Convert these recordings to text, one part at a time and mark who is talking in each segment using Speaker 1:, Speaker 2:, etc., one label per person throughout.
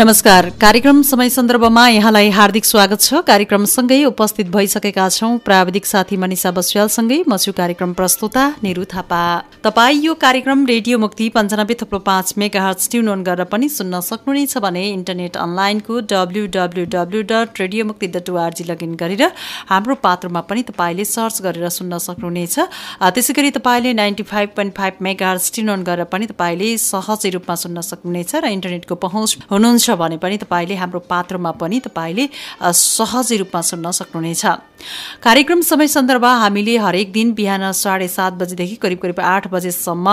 Speaker 1: नमस्कार। कार्यक्रम समय सन्दर्भमा यहाँलाई हार्दिक स्वागत छ। कार्यक्रमसँगै उपस्थित भइसकेका छौं प्राविधिक साथी मनिषा बस्यालसँगै। म छु कार्यक्रम प्रस्तुता निरु थापा। तपाईँ यो कार्यक्रम रेडियो मुक्ति पञ्चानब्बे थप्लो पाँच मेगा ट्युन अन गरेर पनि सुन्न सक्नुहुनेछ भने इन्टरनेट अनलाइनको W W W dot radio Mukti dot ORG login गरेर हाम्रो पात्रमा पनि तपाईँले सर्च गरेर सुन्न सक्नुहुनेछ। त्यसै गरी तपाईँले ninety five point five mega tune on गरेर पनि तपाईँले सहजै रूपमा सुन्न सक्नुहुनेछ र इन्टरनेटको पहुँच हुनुहुन्छ। हुन्छ भने पनि तपाईँले हाम्रो पात्रमा पनि तपाईँले सहजै रूपमा सुन्न सक्नुहुनेछ। कार्यक्रम समय सन्दर्भ हामीले हरेक दिन बिहान साढे सात बजेदेखि करिब करिब आठ बजेसम्म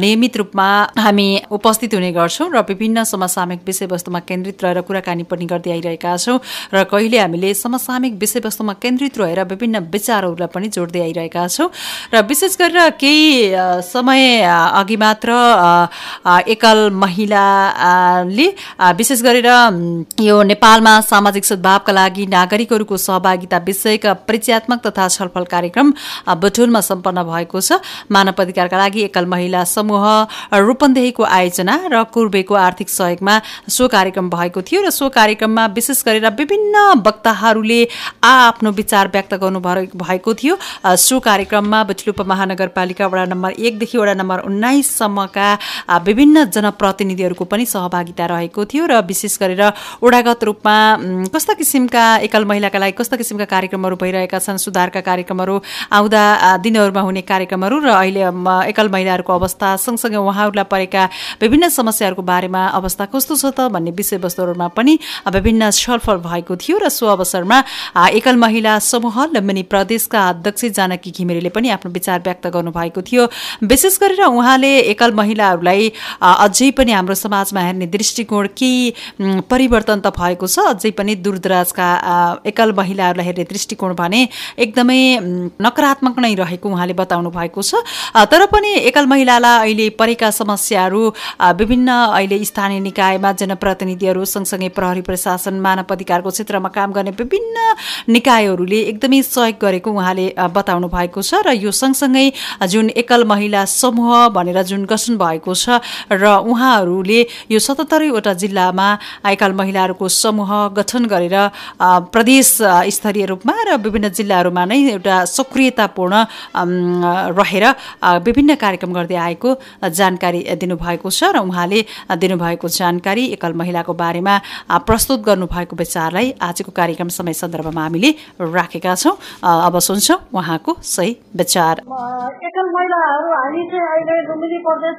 Speaker 1: नियमित रूपमा हामी उपस्थित हुने गर्छौँ र विभिन्न समसामयिक विषयवस्तुमा केन्द्रित रहेर कुराकानी पनि गर्दै आइरहेका छौँ र कहिले हामीले समसामयिक विषयवस्तुमा केन्द्रित रहेर विभिन्न विचारहरूलाई पनि जोड्दै आइरहेका छौँ र विशेष गरेर केही समय अघि मात्र एकल महिलाले विशेष गरेर यो नेपालमा सामाजिक सद्भावका लागि नागरिकहरूको सहभागिता विषयका परिचयात्मक तथा छलफल कार्यक्रम बटुलमा सम्पन्न भएको छ। मानव अधिकारका लागि एकल महिला समूह रूपन्देहीको आयोजना र कुर्बेको आर्थिक सहयोगमा सो कार्यक्रम भएको थियो र सो कार्यक्रममा विशेष गरेर विभिन्न वक्ताहरूले आ आफ्नो विचार व्यक्त गर्नु भएको थियो। सो कार्यक्रममा बटुल उपमहानगरपालिका वडा नम्बर एकदेखि वडा नम्बर उन्नाइससम्मका विभिन्न जनप्रतिनिधिहरूको पनि सहभागिता रहेको थियो र विशेष गरेर ओडागत रूपमा कस्ता किसिमका एकल महिलाका लागि कस्ता किसिमका कार्यक्रमहरू भइरहेका छन् सुधारका कार्यक्रमहरू आउँदा दिनहरूमा हुने कार्यक्रमहरू र अहिले एकल महिलाहरूको अवस्था सँगसँगै उहाँहरूलाई परेका विभिन्न समस्याहरूको बारेमा अवस्था कस्तो छ त भन्ने विषयवस्तुहरूमा पनि विभिन्न छलफल भएको थियो र सो अवसरमा एकल महिला समूह लम्बिनी प्रदेशका अध्यक्ष जानकी घिमिरेले पनि आफ्नो विचार व्यक्त गर्नुभएको थियो। विशेष गरेर उहाँले एकल महिलाहरूलाई अझै पनि हाम्रो समाजमा हेर्ने दृष्टिकोण के परिवर्तन त भएको छ। अझै पनि दूरदराजका एकल महिलाहरूलाई हेर्ने दृष्टिकोण भने एकदमै नकारात्मक नै रहेको उहाँले बताउनु भएको छ। तर पनि एकल महिलालाई अहिले परेका समस्याहरू विभिन्न अहिले स्थानीय निकायमा जनप्रतिनिधिहरू सँगसँगै प्रहरी प्रशासन मानव अधिकारको क्षेत्रमा काम गर्ने विभिन्न निकायहरूले एकदमै सहयोग गरेको उहाँले बताउनु भएको छ र यो सँगसँगै जुन एकल महिला समूह भनेर जुन गठन भएको छ र उहाँहरूले यो सतहत्तरैवटा जिल्लामा एकल महिलाहरूको समूह गठन गरेर प्रदेश स्तरीय रूपमा र विभिन्न जिल्लाहरूमा नै एउटा सक्रियतापूर्ण रहेर विभिन्न कार्यक्रम गर्दै आएको जानकारी दिनुभएको छ र उहाँले दिनुभएको जानकारी एकल महिलाको बारेमा प्रस्तुत गर्नुभएको विचारलाई आजको कार्यक्रम समय सन्दर्भमा हामीले राखेका छौँ। अब सुन्छौँ उहाँको सही विचार।
Speaker 2: एकल महिलाहरू हामी चाहिँ अहिले लुम्बिनी प्रदेश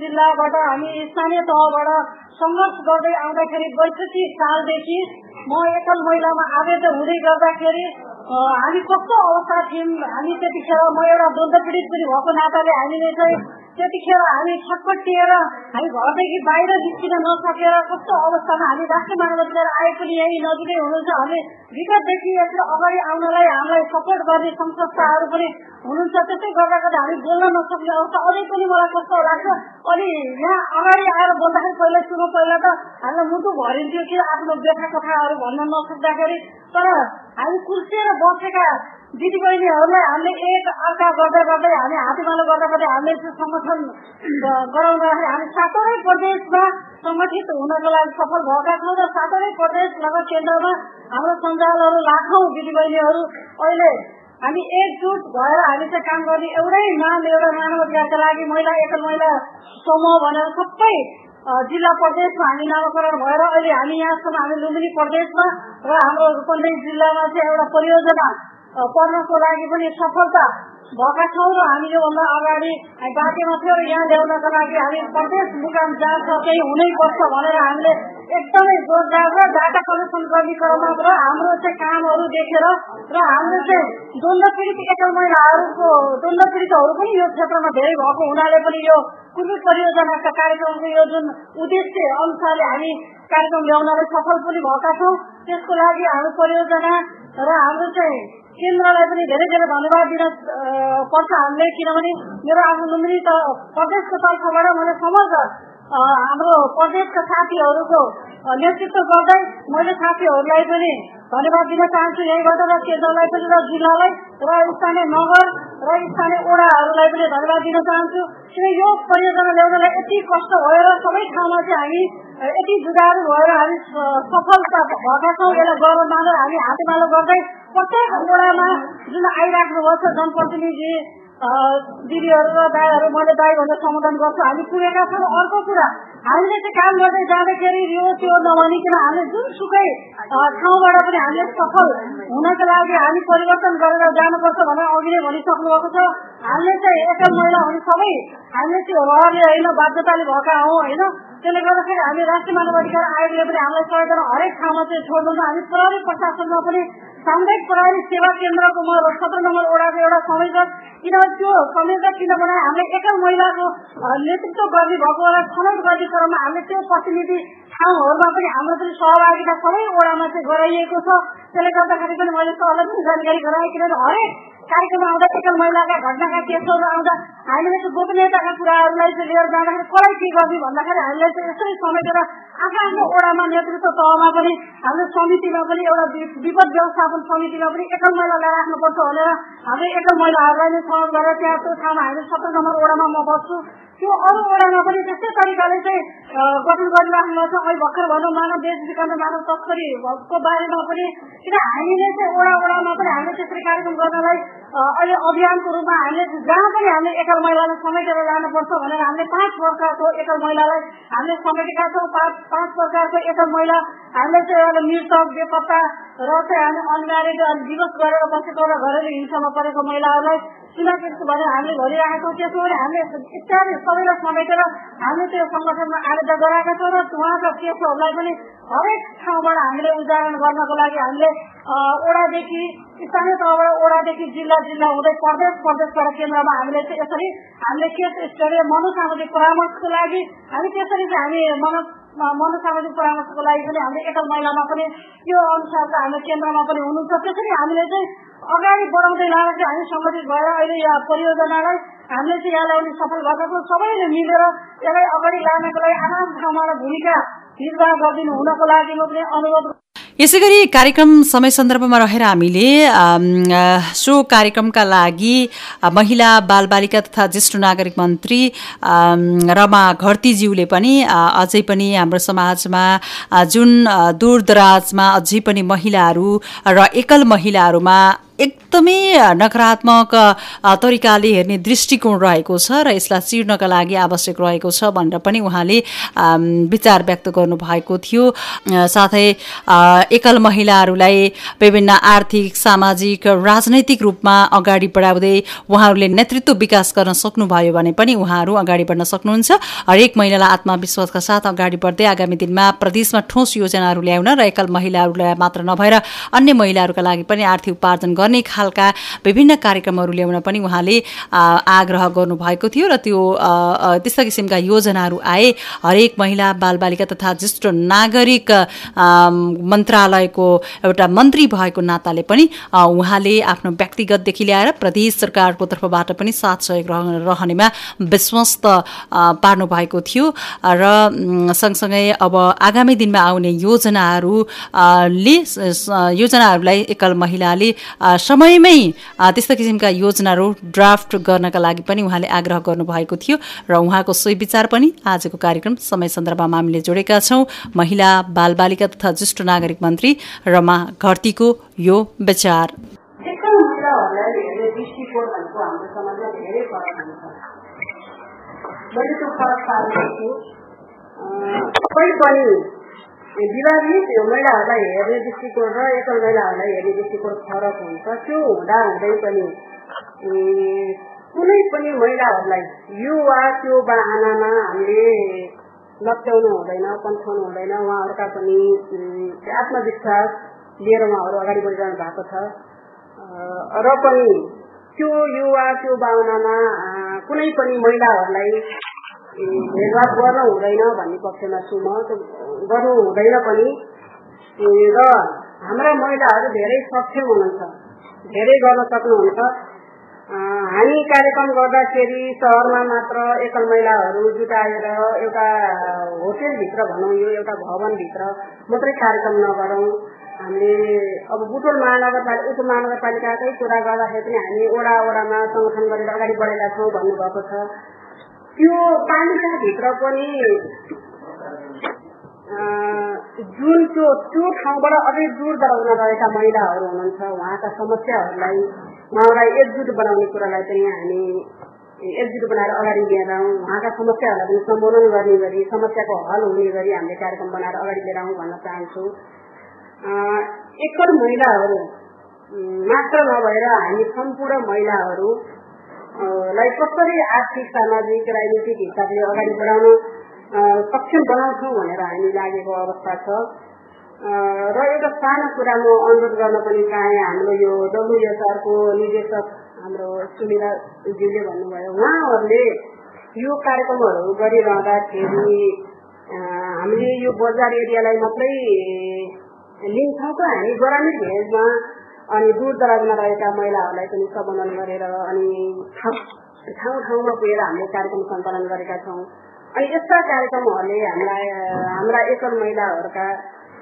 Speaker 2: जिल्लाबाट हामी स्थानीय तहबाट सङ्घर्ष गर्दै आउँदाखेरि बैसठी सालदेखि म एकल महिलामा आवेदन हुँदै गर्दाखेरि हामी कस्तो अवस्था थियौँ हामी त्यतिखेर म एउटा द्वन्द पीडित पनि भएको नाताले हामीले चाहिँ त्यतिखेर हामी छटपटिएर हामी घरदेखि बाहिर निस्किन नसकेर कस्तो अवस्थामा हामी राष्ट्रिय मानवाधिकार आए पनि यही नजिकै हुनुहुन्छ। हामी विगतदेखि यसो अगाडि आउनलाई हामीलाई सपोर्ट गर्ने संस्थाहरू पनि हुनुहुन्छ। त्यसै गर्दा गर्दा हामी बोल्न नसक्ने अवस्था अझै पनि मलाई कस्तो लाग्छ अनि यहाँ अगाडि आएर बोल्दाखेरि पहिला सुरु पहिला त हामीलाई मुटु भरिन्थ्यो कि आफ्नो व्यथा कथाहरू भन्न नसक्दाखेरि। तर हामी कुर्सिएर बसेका दिदीबहिनीहरूलाई हामीले एक अर्का गर्दै गर्दै हामी हातीमालो गर्दा गर्दै हामीले संगठन गराउँदाखेरि हामी सातवटै प्रदेशमा सङ्गठित हुनको लागि सफल भएका छौँ र सातवटै प्रदेश नगर केन्द्रमा हाम्रो सञ्जालहरू लाखौँ दिदीबहिनीहरू अहिले हामी एकजुट भएर हामी चाहिँ काम गर्ने एउटै नाम एउटा मानव अधिकारका लागि महिला एकल महिला समूह भनेर सबै जिल्ला प्रदेशमा हामी नामाकरण भएर अहिले हामी यहाँसम्म हामी लुम्बिनी प्रदेशमा र हाम्रो रूपन्देही जिल्लामा चाहिँ एउटा परियोजना पढ्नको लागि पनि सफलता भएका छौँ र हामी योभन्दा अगाडि बाँकीमा थियो र यहाँ ल्याउनका लागि हामी प्रदेश मुकाम जाँच केही हुनैपर्छ भनेर हामीले एकदमै जोरदार र डाटा कलेक्सन गर्ने क्रममा र हाम्रो चाहिँ कामहरू देखेर र हाम्रो चाहिँ द्वन्द पीडित एकल महिलाहरूको द्वन्द पीडितहरू पनि यो क्षेत्रमा धेरै भएको हुनाले पनि यो कुनै परियोजनाका कार्यक्रमको यो जुन उद्देश्य अनुसारले हामी कार्यक्रम ल्याउनलाई सफल पनि भएका छौँ। त्यसको लागि हाम्रो परियोजना र हाम्रो चाहिँ केन्द्रलाई पनि धेरै धेरै धन्यवाद दिन पर्छ हामीले किनभने मेरो आफ्नो लुम्बिनी प्रदेशको तर्फबाट मैले समग्र हाम्रो प्रदेशका साथीहरूको नेतृत्व गर्दै मैले साथीहरूलाई पनि धन्यवाद दिन चाहन्छु यहीँबाट र केन्द्रलाई पनि र जिल्लालाई र स्थानीय नगर र स्थानीय ओडाहरूलाई पनि धन्यवाद दिन चाहन्छु किन यो परियोजना ल्याउनलाई यति कष्ट भयो र सबै ठाउँमा चाहिँ हामी यति जुगाहरू भएर हामी सफलता भएका छौँ यसलाई गर्व मानेर हामी हातेमालो गर्दै प्रत्येक वडामा जुन आइराख्नु भएको छ जनप्रतिनिधि दिदीहरू र दाईहरू मैले दाई भनेर सम्बोधन गर्छु हामी पुगेका छौँ। अर्को कुरा हामीले चाहिँ काम गर्दै जाँदाखेरि यो त्यो नभनिकन हामीले जुनसुकै ठाउँबाट पनि हामीले सफल हुनको लागि हामी परिवर्तन गरेर जानुपर्छ भनेर अघि नै भनिसक्नु भएको छ। हामीले चाहिँ एकल महिला हुने सबै। हामीले त्यो होइन बाध्यताले भएका हौ होइन। त्यसले गर्दाखेरि हामी राष्ट्रिय मानव अधिकार आयोगले पनि हामीलाई सहयोग गरेर हरेक ठाउँमा चाहिँ छोड्नु हामी प्रहरी प्रशासनमा पनि सामुदायिक प्रहरी सेवा केन्द्रको म सत्र नम्बर वडाको एउटा संयोजक किनभने त्यो संयोजक किन बनाए हामीले एकल महिलाको नेतृत्व गर्ने भएको बेला छनौट गर्ने क्रममा हामीले त्यो प्रतिनिधि ठाउँहरूमा पनि हाम्रो पनि सहभागिता सबै वडामा चाहिँ गराइएको छ। त्यसले गर्दाखेरि पनि मैले सबलाई पनि जानकारी गराएँ किनभने हरेक कार्यक्रम आउँदा एकल महिलाका घटनाका केसहरू आउँदा हामीले चाहिँ गोपनीयताका कुराहरूलाई चाहिँ लिएर जाँदाखेरि कसलाई के गर्ने भन्दाखेरि हामीले चाहिँ यसरी समेटेर आफ्नो आफ्नो वडामा नेतृत्व तहमा पनि हाम्रो समितिमा पनि एउटा विपद व्यवस्थापन समितिमा पनि एकल महिलालाई राख्नुपर्छ भनेर हामीले एकल महिलाहरूलाई नै सहयोग गरेर त्यहाँ त्यो ठाउँमा हामीले सत्र नम्बर वडामा म बस्छु। त्यो अरू वडामा पनि त्यस्तै तरिकाले चाहिँ गठन गरिराख्नु छ अहिले भर्खर भनौँ मानव देश विकास मानव तस्करीको बारेमा पनि किन हामीले चाहिँ वडा वडामा पनि हामीले त्यसरी कार्यक्रम गर्नलाई अहिले अभियानको रूपमा हामीले जहाँ पनि हामीले एकल महिलालाई समेटेर लानुपर्छ भनेर हामीले पाँच प्रकारको एकल महिलालाई हामीले समेटेका छौँ। पाँच पाँच प्रकारको एकल महिला हामीले चाहिँ एउटा मृतक बेपत्ता र चाहिँ हामी अनिवार्य दिवस गरेर बसेको र घरेलु हिंसामा परेको महिलाहरूलाई सुरक्षित भनेर हामीले भनिरहेका छौँ त्यसो भने हामीले इत्यादि सबैलाई समेटेर हामीले त्यो सङ्गठनमा आवेदन गराएका छौँ र उहाँका केसहरूलाई पनि हरेक ठाउँबाट हामीले उदाहरण गर्नको लागि हामीले ओडादेखि स्थानीय तहबाट ओडादेखि जिल्ला जिल्ला हुँदै प्रदेश प्रदेशबाट केन्द्रमा हामीले यसरी हामीले केस स्तरीय मनोसामाजिक परामर्शको लागि हामी त्यसरी चाहिँ हामी मनो मनोसामाजिक परामर्शको लागि पनि हामीले एकल महिलामा पनि त्यो अनुसारको हाम्रो केन्द्रमा पनि हुनुहुन्छ त्यसरी हामीले चाहिँ अगाडि बढाउँदै लाएर चाहिँ हामी सङ्गठित भएर अहिले यहाँ परियोजनालाई हामीले चाहिँ यहाँलाई सफल भएको सबैले मिलेर यसलाई अगाडि लानको लागि आराम ठाउँमा भूमिका निर्वाह गरिदिनु हुनको लागि म पनि अनुरोध
Speaker 1: यसै गरी कार्यक्रम समय सन्दर्भमा रहेर हामीले सो कार्यक्रमका लागि महिला बालबालिका तथा ज्येष्ठ नागरिक मन्त्री रमा घरतीज्यूले पनि अझै पनि हाम्रो समाजमा जुन दूरदराजमा अझै पनि महिलाहरू र एकल महिलाहरूमा एकदमै नकारात्मक तरिकाले हेर्ने दृष्टिकोण रहेको छ र यसलाई चिर्नका लागि आवश्यक रहेको छ भनेर पनि उहाँले विचार व्यक्त गर्नुभएको थियो। साथै एकल महिलाहरूलाई विभिन्न आर्थिक सामाजिक राजनैतिक रूपमा अगाडि बढाउँदै उहाँहरूले नेतृत्व विकास गर्न सक्नुभयो भने पनि उहाँहरू अगाडि बढ्न सक्नुहुन्छ। हरेक महिलालाई आत्मविश्वासका साथ अगाडि बढ्दै आगामी दिनमा प्रदेशमा ठोस योजनाहरू ल्याउन र एकल महिलाहरूलाई मात्र नभएर अन्य महिलाहरूका लागि पनि आर्थिक उपार्जन गर्ने खालका विभिन्न कार्यक्रमहरू ल्याउन पनि उहाँले आग्रह गर्नुभएको थियो र त्यो त्यस्ता किसिमका योजनाहरू आए। हरेक महिला बालबालिका तथा ज्येष्ठ नागरिक मन्त्रालयको एउटा मन्त्री भएको नाताले पनि उहाँले आफ्नो व्यक्तिगतदेखि ल्याएर प्रदेश सरकारको तर्फबाट पनि साथ सहयोग रहनेमा विश्वस्त पार्नु भएको थियो। र सँगसँगै अब आगामी दिनमा आउने योजनाहरूले योजनाहरूलाई एकल महिलाले समयमै त्यस्ता किसिमका योजनाहरू ड्राफ्ट गर्नका लागि पनि उहाँले आग्रह गर्नुभएको थियो र उहाँको सोही विचार पनि आजको कार्यक्रम समय सन्दर्भमा हामीले जोडेका छौँ। महिला बालबालिका तथा ज्येष्ठ नागरिक मन्त्री रमा घरतीको यो विचार।
Speaker 3: विवाहित महिलाहरूलाई हेर्ने दृष्टिकोण र एकल महिलाहरूलाई हेर्ने दृष्टिकोण फरक हुन्छ त्यो हुँदा हुँदै पनि कुनै पनि महिलाहरूलाई यो वा त्यो बाहनामा हामीले लप्ट्याउनु हुँदैन कन्ठाउनु हुँदैन उहाँहरूका पनि आत्मविश्वास लिएर उहाँहरू अगाडि बढिरहनु भएको छ र पनि त्यो युवा त्यो भावनामा कुनै पनि महिलाहरूलाई भेदभाव गर्न हुँदैन भन्ने पक्षमा छु म। गर्नु हुँदैन पनि। र हाम्रा महिलाहरू धेरै सक्षम हुनुहुन्छ। धेरै गर्न सक्नुहुन्छ। हामी कार्यक्रम गर्दाखेरि सहरमा मात्र एकल महिलाहरू जुटाएर एउटा होटेलभित्र भनौँ यो एउटा भवनभित्र मात्रै कार्यक्रम नगरौँ। हामीले अब बुटोल महानगरपालिका उप महानगरपालिकाकै कुरा गर्दाखेरि पनि हामी ओडा ओडामा सङ्गठन गरेर अगाडि बढेका छौँ भन्नुभएको छ। त्यो पालिकाभित्र पनि जुन त्यो त्यो ठाउँबाट अझै दूर दराउन रहेका महिलाहरू हुनुहुन्छ उहाँका समस्याहरूलाई उहाँलाई एकजुट बनाउने कुरालाई पनि हामी एकजुट बनाएर अगाडि लिएर आउँ उहाँका समस्याहरूलाई पनि सम्बोधन गर्ने गरी समस्याको हल हुने गरी हामीले कार्यक्रम बनाएर अगाडि लिएर आउँ भन्न चाहन्छु। एकल महिलाहरू मात्र नभएर हामी सम्पूर्ण महिलाहरू लाई कसरी आर्थिक सामाजिक राजनीतिक हिसाबले अगाडि बढाउन सक्षम बनाउँछौँ भनेर हामी लागेको अवस्था छ। र एउटा सानो कुरा म अनुरोध गर्न पनि चाहे हाम्रो यो डब्लुएसआरको निर्देशक हाम्रो सुमिरा ज्यूले भन्नुभयो उहाँहरूले यो कार्यक्रमहरू गरिरहँदाखेरि हामीले यो बजार एरियालाई मात्रै लिन्छौँ त हामी ग्रामीण भेजमा अनि दूर दराजमा रहेका महिलाहरूलाई पनि सम्बोधन गरेर अनि ठाउँ ठाउँमा पुगेर हामीले कार्यक्रम सञ्चालन गरेका छौँ। अनि यस्ता कार्यक्रमहरूले हामीलाई हाम्रा एकल महिलाहरूका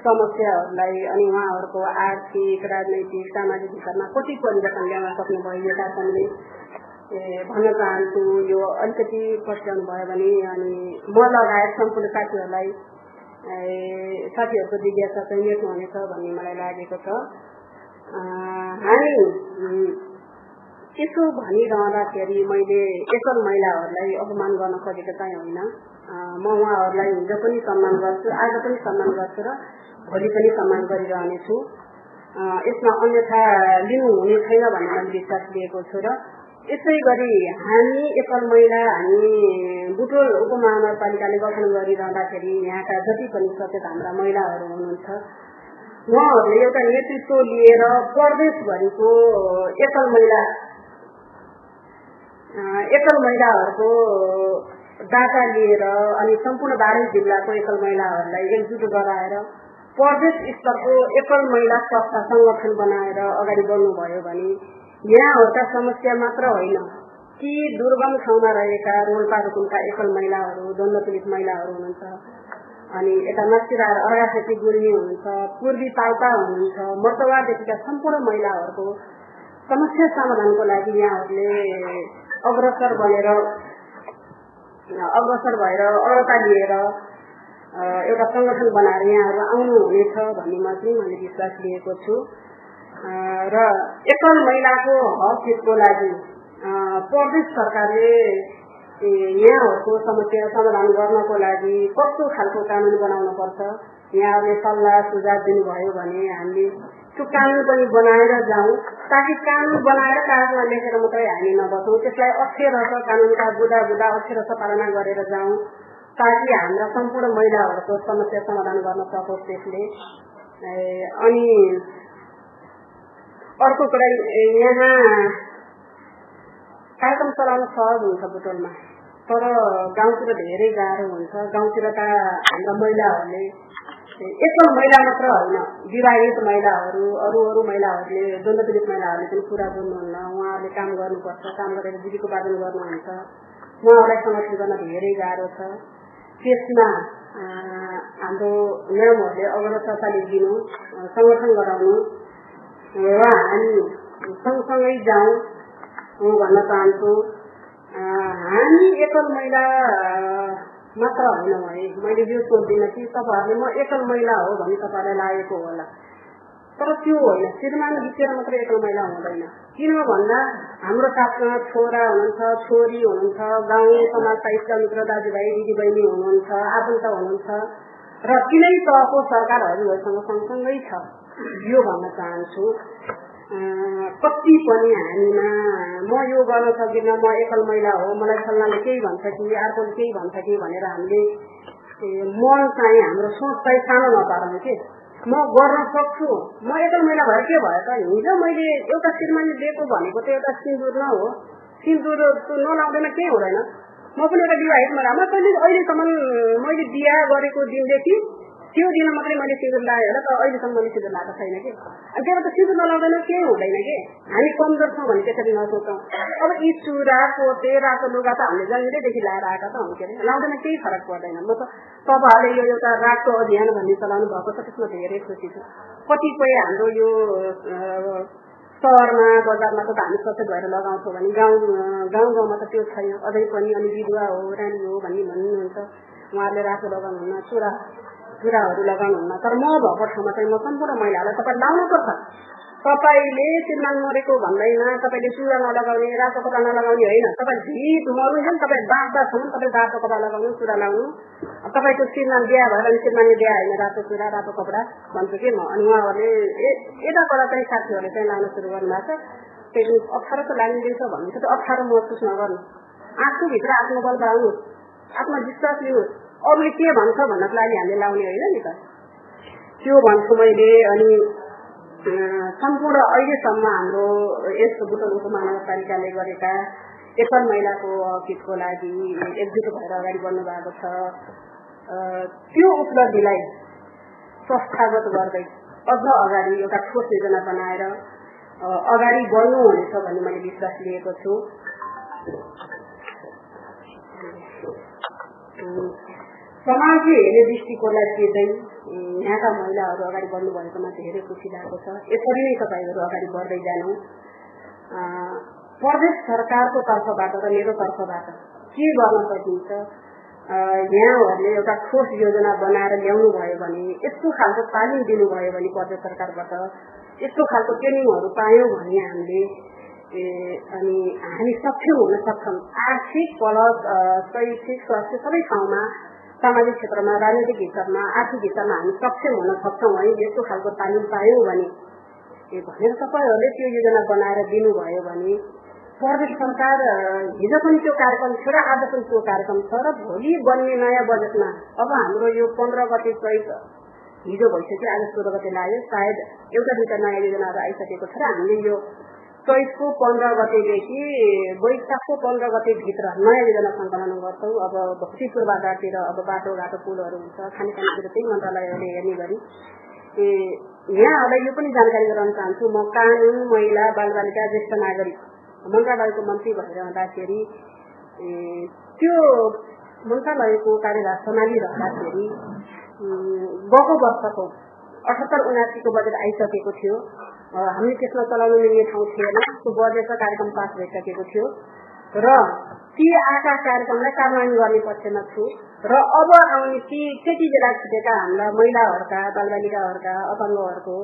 Speaker 3: समस्याहरूलाई अनि उहाँहरूको आर्थिक राजनैतिक सामाजिक हिसाबमा कति परिवर्तन ल्याउन सक्ने भयो यो कार्यक्रमले भन्न चाहन्छु। यो अलिकति पस्याउनु भयो भने अनि म लगायत सम्पूर्ण साथीहरूलाई साथीहरूको जिज्ञासा चाहिँ मेट्नु हुनेछ भन्ने मलाई लागेको छ। हामी यसो भनिरहँदाखेरि मैले एकल महिलाहरूलाई अपमान गर्न खोजेको चाहिँ होइन। म उहाँहरूलाई हिजो पनि सम्मान गर्छु आज पनि सम्मान गर्छु र भोलि पनि सम्मान गरिरहनेछु। यसमा अन्यथा लिनुहुने छैन भन्ने मैले विश्वास लिएको छु र यसै गरी हामी एकल महिला हामी बुटोल उपमहानगरपालिकाले गठन गरिरहँदाखेरि यहाँका जति पनि सचेत हाम्रा महिलाहरू हुनुहुन्छ उहाँहरूले एउटा नेतृत्व लिएर प्रदेशभरिको एकल महिला एकल महिलाहरूको डाटा लिएर अनि सम्पूर्ण बाह्रै जिल्लाको एकल महिलाहरूलाई एकजुट गराएर प्रदेश स्तरको एकल महिला संस्था संगठन बनाएर अगाडि बढ्नुभयो भने यहाँहरूका समस्या मात्र होइन ती दुर्गम ठाउँमा रहेका रोल्पा रुकुमका एकल महिलाहरू द्वन्द पीडित महिलाहरू हुनुहुन्छ अनि यता नसिरा अर्घाखेती गुल्मी हुनुहुन्छ पूर्वी पाल्पा हुनुहुन्छ मर्तवादेखिका सम्पूर्ण महिलाहरूको समस्या समाधानको लागि यहाँहरूले अग्रसर बनेर अग्रसर भएर अग्रता लिएर एउटा सङ्गठन बनाएर यहाँहरू आउनुहुनेछ भन्ने म चाहिँ मैले विश्वास लिएको छु। र एकल महिलाको हक हितको लागि प्रदेश सरकारले यहाँहरूको समस्या समाधान गर्नको लागि कस्तो खालको कानुन बनाउन पर्छ? यहाँहरूले सल्लाह सुझाव दिनुभयो भने हामीले त्यो कानुन पनि बनाएर जाउँ। ताकि कानुन बनाएर कागजमा लेखेर मात्रै हामी नबसौँ। त्यसलाई अक्षरश कानुनका बुढा बुढा अक्षरश पालना गरेर जाउँ। ताकि हाम्रा सम्पूर्ण महिलाहरूको समस्या समाधान गर्न सकोस् त्यसले। अनि अर्को कुरा यहाँ कार्यक्रम चलाउन सहज हुन्छ बुटोलमा। तर गाउँतिर धेरै गाह्रो हुन्छ। गाउँतिर त हाम्रा महिलाहरूले एकल महिला मात्र होइन विवाहित महिलाहरू अरू अरू महिलाहरूले द्वन्द पीडित महिलाहरूले पनि कुरा बोल्नुहुन्न उहाँहरूले काम गर्नुपर्छ काम गरेर जीविकोपार्जन गर्नुहुन्छ। उहाँहरूलाई समर्थन गर्न धेरै गाह्रो छ। त्यसमा हाम्रो म्याडमहरूले अग्रसरता लिइदिनु सङ्गठन गराउनु र हामी सँगसँगै जाउँ भन्न चाहन्छु। हामी एकल महिला मात्र होइन है मैले यो सोध्दिनँ कि तपाईँहरूले म एकल महिला हो भने तपाईँहरूलाई लागेको होला। तर त्यो होइन श्रीमान बिचेर मात्रै एकल महिला हुँदैन। किन भन्दा हाम्रो साथमा छोरा हुनुहुन्छ छोरी हुनुहुन्छ गाउँ समाजका इष्टमित्र दाजुभाइ दिदीबहिनी हुनुहुन्छ आफन्त हुनुहुन्छ र तिनै तहको सरकारहरूसँग सँगसँगै छ। यो भन्न चाहन्छु। कति पनि हामीमा म यो गर्न सकिनँ म एकल महिला हो मलाई सल्लाहले केही भन्छ कि अर्कोले केही भन्छ कि भनेर हामीले मन चाहिँ हाम्रो सोच चाहिँ सानो नपारौँ कि? म गर्न सक्छु। म एकल महिला भएर के भयो त? हिजो मैले एउटा श्रीमानले दिएको भनेको त एउटा सिन्दुर न हो। सिन्दुर नलाउँदैन केही हुँदैन। म पनि एउटा विवाहित महिला म अहिलेसम्म मैले बिहा गरेको दिनदेखि त्यो दिन मात्रै मैले सिँदुर लगाएँ होला तर अहिलेसम्म मैले सिँदुर लगाएको छैन कि अनि त्यहाँ त सिँदुर नलाउँदैन केही हुँदैन कि हामी कमजोर छौँ भने त्यसरी नसोचौँ अब यी चुरा पोते लुगा त हामीले जन्मिँदैदेखि लगाएर आएका त हुन् के अरे लाउँदैन केही फरक पर्दैन म त तपाईँहरूले यो एउटा रातो अभियान भन्ने चलाउनु भएको छ त्यसमा धेरै खुसी छु कतिपय हाम्रो यो सहरमा बजारमा त हामी सचेत भएर लगाउँछौँ भने गाउँ गाउँ गाउँमा त त्यो छैन अझै पनि अनि विधुवा हो रानी हो भन्ने भन्नुहुन्छ उहाँहरूले रातो लगाउनुहुन्न चुरा चुराहरू लगाउनुहुन्न तर म भएको ठाउँमा चाहिँ म सम्पूर्ण महिलाहरूलाई तपाईँ लाउनुपर्छ तपाईँले श्रीमान मरेको भन्दैन तपाईँले चुरा नलगाउने रातो कपडा नलगाउने होइन तपाईँ भित मर्नु तपाईँ बाँच्दासम्म तपाईँ रातो कपडा लगाउनु चुरा लगाउनु तपाईँको श्रीमान बिहा भएर अनि श्रीमानले बिहा होइन रातो चुरा रातो कपडा भन्छु कि म अनि उहाँहरूले यताबाट चाहिँ साथीहरूले चाहिँ लाउन सुरु गर्नुभएको छ त्यही अप्ठ्यारो त लागिँदैछ भन्नुहुन्छ त्यो अप्ठ्यारो महसुस नगर्नु आफूभित्र आत्मबल बढाउनु आत्मविश्वास लिनु अरूले के भन्छ भन्नको लागि हामीले लाउने होइन नि त। त्यो भन्छु मैले अनि सम्पूर्ण अहिलेसम्म हाम्रो यस बुटोलको महानगरपालिकाले गरेका एकल महिलाको हितको लागि एकजुट भएर अगाडि बढ्नु भएको छ त्यो उपलब्धिलाई संस्थागत गर्दै अझ अगाडि एउटा ठोस योजना बनाएर अगाडि बढ्नु हुनेछ भन्ने मैले विश्वास लिएको छु। समाजले हेर्ने दृष्टिकोणलाई चिर्दै यहाँका महिलाहरू अगाडि बढ्नु भएकोमा धेरै खुसी लागेको छ। यसरी नै तपाईँहरू अगाडि बढ्दै जानु प्रदेश सरकारको तर्फबाट र मेरो तर्फबाट के गर्न सकिन्छ? यहाँहरूले एउटा ठोस योजना बनाएर ल्याउनु भयो भने यस्तो खालको तालिम दिनुभयो भने प्रदेश सरकारबाट यस्तो खालको ट्रेनिङहरू पायौँ भने हामीले अनि हामी सक्षम हुन सक्छौँ। आर्थिक प्लस शैक्षिक स्वास्थ्य सबै ठाउँमा सामाजिक क्षेत्रमा राजनैतिक हिसाबमा आर्थिक हिसाबमा हामी सक्षम हुन सक्छौँ है यस्तो खालको तालिम पायौँ भने भनेर तपाईँहरूले त्यो योजना बनाएर दिनुभयो भने प्रदेश सरकार हिजो पनि त्यो कार्यक्रम थियो र आज पनि त्यो कार्यक्रम छ र भोलि बन्ने नयाँ बजेटमा अब हाम्रो यो पन्ध्र गते चैत हिजो भइसक्यो आज सोह्र गते लाग्यो सायद एउटा दुईवटा नयाँ योजनाहरू आइसकेको छ र हामीले यो चैतको पन्ध्र गतेदेखि वैशाखको पन्ध्र गतेभित्र नयाँ योजना सङ्कलन गर्छौँ। अब भक्तिपुर बाटातिर अब बाटोघाटो पुलहरू हुन्छ खानेपानीतिर त्यही मन्त्रालयले हेर्ने गरी। ए यहाँहरूलाई यो पनि जानकारी गराउन चाहन्छु। म कानुन महिला बालबालिका ज्येष्ठ नागरिक मन्त्रालयको मन्त्री भएर हुँदाखेरि त्यो मन्त्रालयको कार्यभार सम्हालिरहँदाखेरि गएको वर्षको अठहत्तर उनासीको बजेट आइसकेको थियो। हामीले त्यसमा चलाउन मिल्ने ठाउँ थिएन। त्यो बजेट र कार्यक्रम पास भइसकेको थियो। र ती आएका कार्यक्रमलाई कार्यान्वयन गर्ने पक्षमा छु। र अब आउने ती त्यति बेला छुटेका हाम्रा महिलाहरूका बालबालिकाहरूका अपाङ्गहरूको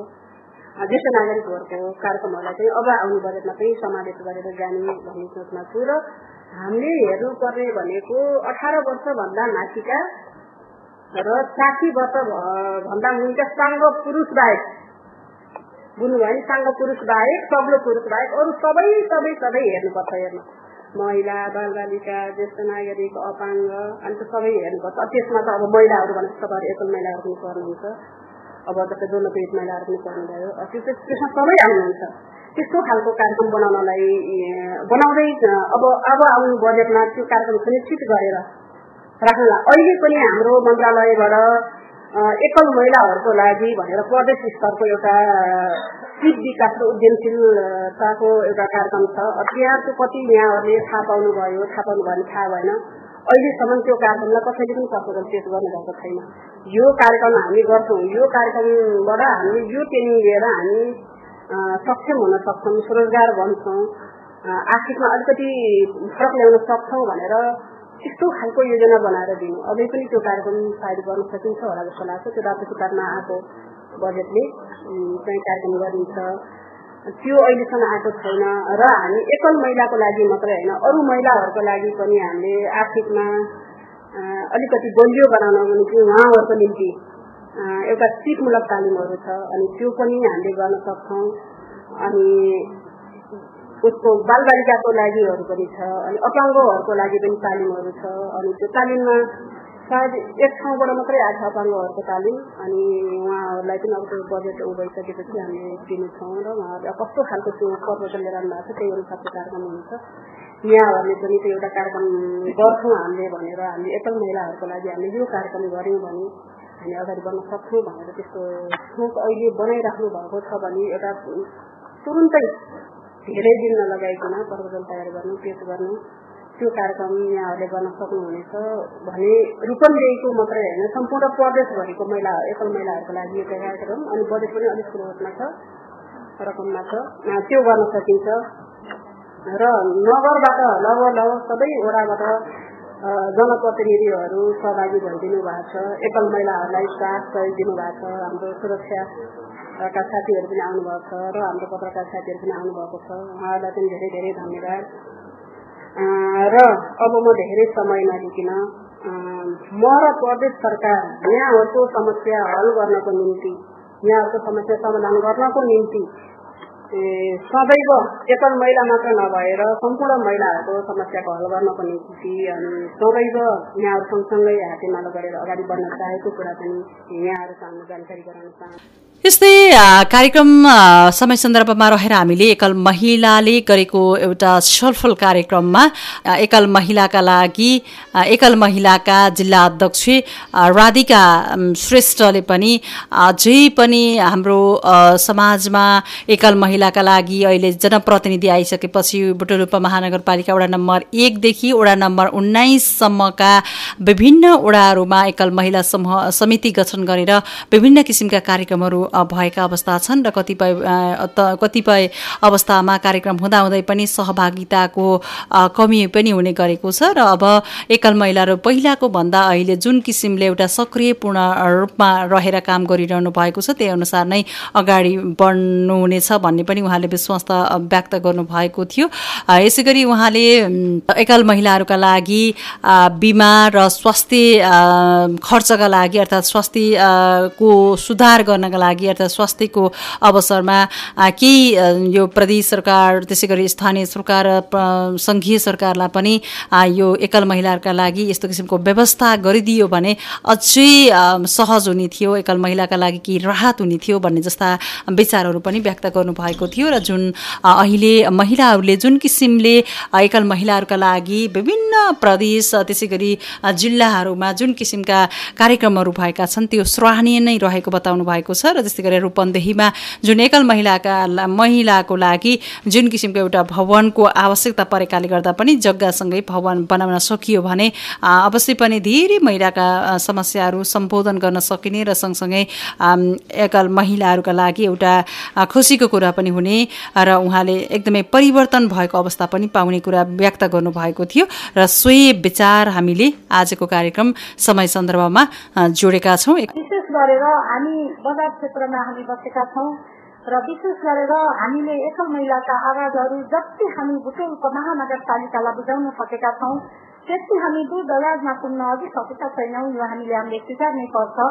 Speaker 3: ज्येष्ठ नागरिकहरूको कार्यक्रमहरूलाई चाहिँ अब आउने बजेटमा पनि समावेश गरेर जाने भन्ने सोचमा छु र हामीले हेर्नुपर्ने भनेको अठार वर्षभन्दा माथिका र साठी वर्ष भन्दा मुनिका साङ्ग पुरुष बाहेक बुझ्नुभयो भने साङ्ग पुरुष बाहेक सग्लो पुरुष बाहेक अरू सबै सबै सबै हेर्नुपर्छ हेर्नु। महिला बालबालिका ज्येष्ठ नागरिक अपाङ्ग अनि त सबै हेर्नुपर्छ। त्यसमा त अब महिलाहरू भने तपाईँहरू एकल महिलाहरू पनि पर्नुहुन्छ। अब जस्तै जोड्न पीडित महिलाहरू पनि पर्नुभयो। त्यो त्यसमा सबै आउनुहुन्छ। त्यस्तो खालको कार्यक्रम बनाउनलाई बनाउँदै अब अब आउनु बजेटमा त्यो कार्यक्रम सुनिश्चित गरेर राख्नुलाई। अहिले पनि हाम्रो मन्त्रालयबाट एकल महिलाहरूको लागि भनेर प्रदेश स्तरको एउटा सिप विकास र उद्यमशीलताको एउटा कार्यक्रम छ त्यहाँको कति यहाँहरूले थाहा पाउनुभयो थाहा पाउनु भयो भने थाहा भएन अहिलेसम्म त्यो कार्यक्रमलाई कसैले पनि प्रपोजल पेश गर्नुभएको छैन यो कार्यक्रम हामी गर्छौँ यो कार्यक्रमबाट हामीले यो ट्रेनिङ लिएर हामी सक्षम हुन सक्छौँ स्वरोजगार बन्छौँ आर्थिकमा अलिकति फरक ल्याउन सक्छौँ भनेर त्यस्तो खालको योजना बनाएर दिनु। अझै पनि त्यो कार्यक्रम सायद गर्न सकिन्छ होला जस्तो लाग्छ। त्यो राज्य सरकारमा आएको बजेटले चाहिँ कार्यक्रम गरिन्छ। त्यो अहिलेसम्म आएको छैन र हामी एकल महिलाको लागि मात्रै होइन अरू महिलाहरूको लागि पनि हामीले आर्थिकमा अलिकति बलियो बनाउनको निम्ति उहाँहरूको निम्ति एउटा सिपमूलक तालिमहरू छ। अनि त्यो पनि हामीले गर्न सक्छौँ। अनि उसको बालबालिकाको लागिहरू पनि छ अनि अपाङ्गहरूको लागि पनि तालिमहरू छ अनि त्यो तालिममा सायद एक ठाउँबाट मात्रै आएको अपाङ्गहरूको तालिम अनि उहाँहरूलाई पनि अब त्यो बजेट ऊ भइसकेपछि हामीले दिनेछौँ र उहाँहरूले कस्तो खालको त्यो प्रपोजल लिएर आउनु भएको छ त्यही अनुसारको कार्यक्रम हुन्छ। यहाँहरूले पनि त्यो एउटा कार्यक्रम गर्छौँ हामीले भनेर हामीले एकल महिलाहरूको लागि हामीले यो कार्यक्रम गऱ्यौँ भने हामी अगाडि बढ्न सक्छौँ भनेर त्यस्तो सोच अहिले बनाइराख्नु भएको छ भने एउटा तुरुन्तै धेरै दिन नलगाइकन प्रपोजल तयार गर्नु पेश गर्नु त्यो कार्यक्रम यहाँहरूले गर्न सक्नुहुनेछ भने रूपन्देहीको मात्रै होइन सम्पूर्ण प्रदेशभरिको महिला एकल महिलाहरूको लागि एउटा कार्यक्रम अनि बजेट पनि अलिक स्रोतमा छ रकममा छ। त्यो गर्न सकिन्छ। र नगरबाट लगभग लगभग सबै वडाबाट जनप्रतिनिधिहरू सहभागी भइदिनु भएको छ। एकल महिलाहरूलाई साथ सहयोग दिनुभएको छ। हाम्रो सुरक्षाका साथीहरू पनि आउनुभएको छ र हाम्रो पत्रकार साथीहरू पनि आउनुभएको छ उहाँहरूलाई पनि धेरै धेरै धन्यवाद र अब म धेरै समय नलिकन म र प्रदेश सरकार यहाँहरूको समस्या हल गर्नको निम्ति यहाँहरूको समस्या समाधान गर्नको निम्ति सदैव एकल महिला मात्र नभएर सम्पूर्ण महिलाहरूको समस्याको हल गर्नको निम्ति अनि सदैव यहाँहरू सँगसँगै हातेमालो गरेर अगाडि बढ्न चाहेको कुरा पनि यहाँहरू सामु जानकारी गराउन चाहन्छु
Speaker 1: यस्तै कार्यक्रम समय सन्दर्भमा रहेर हामीले एकल महिलाले गरेको एउटा छलफल कार्यक्रममा एकल महिलाका लागि एकल महिलाका जिल्ला अध्यक्ष राधिका श्रेष्ठले पनि अझै पनि हाम्रो समाजमा एकल महिलाका लागि अहिले जनप्रतिनिधि आइसकेपछि बुटोलुपा महानगरपालिका वडा नम्बर एकदेखि वडा नम्बर उन्नाइससम्मका विभिन्न वडाहरूमा एकल महिला समूह समिति गठन गरेर विभिन्न किसिमका कार्यक्रमहरू भएका अवस्था छन् र कतिपय कतिपय अवस्थामा कार्यक्रम हुँदाहुँदै पनि सहभागिताको कमी पनि हुने गरेको छ र अब एकल महिलाहरू पहिलाको भन्दा अहिले जुन किसिमले एउटा सक्रियपूर्ण रूपमा रहेर काम गरिरहनु भएको छ त्यही अनुसार नै अगाडि बढ्नुहुनेछ भन्ने पनि उहाँले विश्वास व्यक्त गर्नुभएको थियो। यसै गरी उहाँले एकल महिलाहरूका लागि बिमा र स्वास्थ्य खर्चका लागि अर्थात् स्वास्थ्यको सुधार गर्नका लागि लागि अर्थात् स्वास्थ्यको अवसरमा केही यो प्रदेश सरकार त्यसै गरी स्थानीय सरकार सङ्घीय सरकारलाई पनि यो एकल महिलाहरूका लागि यस्तो किसिमको व्यवस्था गरिदियो भने अझै सहज हुने थियो एकल महिलाका लागि केही राहत हुने थियो भन्ने जस्ता विचारहरू पनि व्यक्त गर्नुभएको थियो र जुन अहिले महिलाहरूले जुन किसिमले एकल महिलाहरूका लागि विभिन्न प्रदेश त्यसै गरी जिल्लाहरूमा जुन किसिमका कार्यक्रमहरू भएका छन् त्यो सराहनीय नै रहेको बताउनु भएको छ र त्यस्तै गरेर रूपन्देहीमा जुन एकल महिलाका महिलाको लागि जुन किसिमको एउटा भवनको आवश्यकता परेकाले गर्दा पनि जग्गासँगै भवन बनाउन सकियो भने अवश्य पनि धेरै महिलाका समस्याहरू सम्बोधन गर्न सकिने र सँगसँगै एकल महिलाहरूका लागि एउटा खुसीको कुरा पनि हुने र उहाँले एकदमै परिवर्तन भएको अवस्था पनि पाउने कुरा व्यक्त गर्नुभएको थियो र सोही विचार हामीले आजको कार्यक्रम समय सन्दर्भमा जोडेका छौँ।
Speaker 4: गरेर हामी बजार क्षेत्रमा हामी बसेका छौँ र विशेष गरेर हामीले एकल महिलाका आवाजहरू जति हामी बुटोलको महानगरपालिकालाई बुझाउन सकेका छौँ त्यति हामी दूर दराजमा पुग्न अघि सकेका छैनौँ यो हामीले हामीले स्वीकार्नै पर्छ।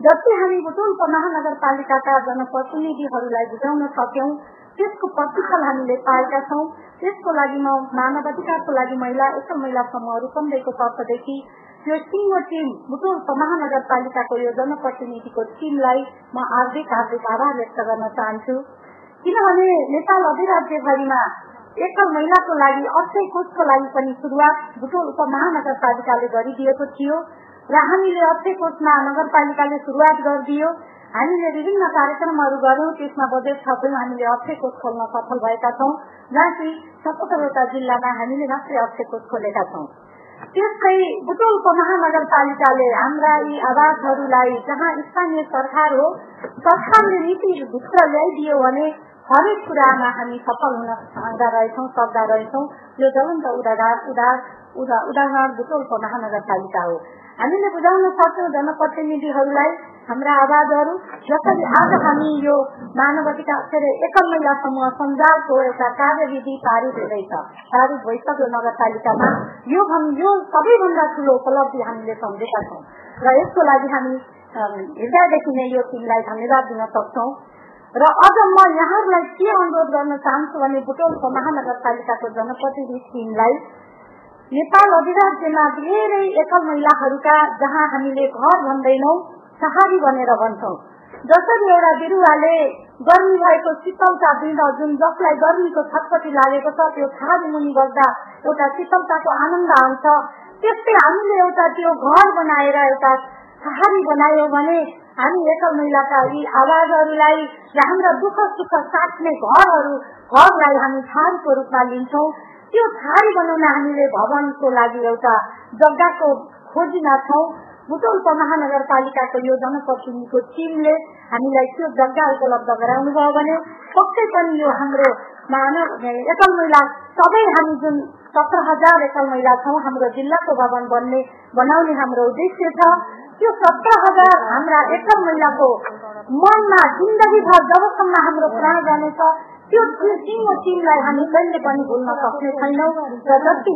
Speaker 4: जति हामी बुटोलको महानगरपालिकाका जनप्रतिनिधिहरूलाई बुझाउन सक्यौँ त्यसको प्रतिफल हामीले पाएका छौँ। त्यसको लागि म मानव अधिकारको लागि महिला एकल महिला समूह रूपन्देहीको तर्फदेखि यो सिङ्गो टिम बुटोल महानगरपालिकाको यो जनप्रतिनिधिको टिमलाई म हार्दिक हार्दिक आभार व्यक्त गर्न चाहन्छु। किनभने नेपाल अधिराज्यभरिमा एकल महिलाको लागि अक्षय कोषको लागि पनि सुरुवात बुटोल उपमहानगरपालिकाले गरिदिएको थियो र हामीले अक्षय कोषमा नगरपालिकाले सुरुवात गरिदियो। हामीले विभिन्न कार्यक्रमहरू गर्यौँ त्यसमा बजेट थप्यौँ हामीले अक्षय कोष खोल्न सफल भएका छौँ। जहाँ कि सतहत्तरवटा जिल्लामा हामीले मात्रै अक्षय कोष खोलेका छौँ। त्यसै बुटोलको महानगरपालिकाले हाम्रा यी आवासहरूलाई जहाँ स्थानीय सरकार हो सरकारले नीति भित्र ल्याइदियो भने हरेक कुरामा हामी सफल हुन सक्दा रहेछौँ सक्दा रहेछौँ। यो जलन्त उदाहरण उदाहरण बुटोलको महानगरपालिका हो। हामीले बुझाउन सक्छौँ जनप्रतिनिधिहरूलाई हाम्रा आवाजहरू जसरी आज हामी यो मानव अधिकार एकल महिला समूह सञ्जालको एउटा कार्यविधि पारित हुँदैछ पारित भइसक्यो नगरपालिकामा यो यो सबैभन्दा ठुलो उपलब्धि हामीले सम्झेका छौँ। र यसको लागि हामी हृदयदेखि नै यो टिमलाई धन्यवाद दिन सक्छौँ। र अझ म यहाँहरूलाई के अनुरोध गर्न चाहन्छु भने बुटोलको महानगरपालिकाको जनप्रतिनिधि टिमलाई नेपाल अधिराज्यमा धेरै एकल महिलाहरूका जहाँ हामीले घर भन्दैनौँ सहारी बनेर भन्छौँ। जसरी एउटा बिरुवाले गर्मी भएको शीतलता दिन जुन जसलाई गर्मीको छटपटी लागेको छ त्यो छाडी मुनि बस्दा एउटा शीतलताको आनन्द आउँछ। त्यस्तै हामीले एउटा त्यो घर बनाएर एउटा सहारी बनायो भने हामी एकल महिलाका यी आवाजहरूलाई र हाम्रा दुःख सुख साट्ने घरहरू घरलाई हामी छाडीको रूपमा लिन्छौँ। त्यो छाडी बनाउन हामीले भवनको लागि एउटा जग्गाको खोजीमा छौँ। बुटोलको महानगरपालिकाको यो जनप्रतिनिधिको टिमले हामीलाई त्यो जग्गा उपलब्ध गराउनु भयो भने पक्कै पनि यो हाम्रो मानव एकल महिला सबै हामी जुन सत्र हजार एकल महिला छौँ हाम्रो जिल्लाको भवन बन्ने बनाउने हाम्रो उद्देश्य छ त्यो सत्र हजार हाम्रा एकल महिलाको मनमा जिन्दगीभर जबसम्म हाम्रो प्राण जानेछ त्यो सिङ्गो टिमलाई हामी कहिले पनि भुल्न सक्ने छैनौँ र जति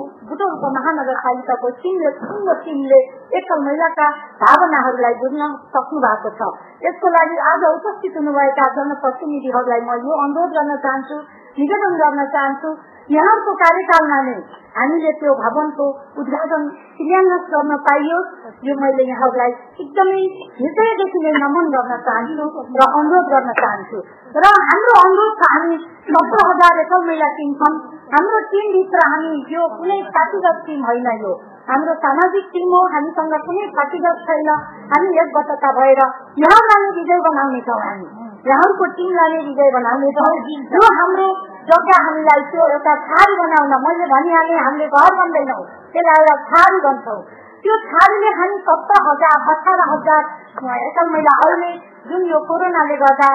Speaker 4: महानगरपालिकाको टिमले सिङ्गो टिमले एकल महिलाका भावनाहरूलाई बुझ्न सक्नु भएको छ यसको लागि आज उपस्थित हुनुभएका जनप्रतिनिधिहरूलाई म यो अनुरोध गर्न चाहन्छु निवेदन गर्न चाहन्छु यहाँको कार्यकालमा नै हामीले त्यो भवनको उद्घाटन क्रियान्वयन गर्न पाइयोस् यो मैले यहाँहरूलाई एकदमै हृदयदेखि नै नमन गर्न चाहन्छु र अनुरोध गर्न चाहन्छु। र हाम्रो अनुरोध छ हामी सत्र हजार एकल महिला टिम छौँ। हाम्रो टिमभित्र हामी यो कुनै पार्टीगत टिम होइन यो। हाम्रो सामाजिक टिम हो हामीसँग कुनै पार्टीगत छैन। हामी एकबद्धता भएर यहाँलाई विजय बनाउनेछौँ हामी। यहाँको टिमलाई नै विजय बनाउनेछौँ जो हाम्रो जग्गा हामीलाई त्यो एउटा छाडी बनाउन मैले भनिहालेँ हामीले घर बन्दैनौँ त्यसलाई एउटा छाडी भन्छौँ। त्यो छाडीले हामी सत्र हजार अठार हजार एकल महिला अहिले जुन यो कोरोनाले गर्दा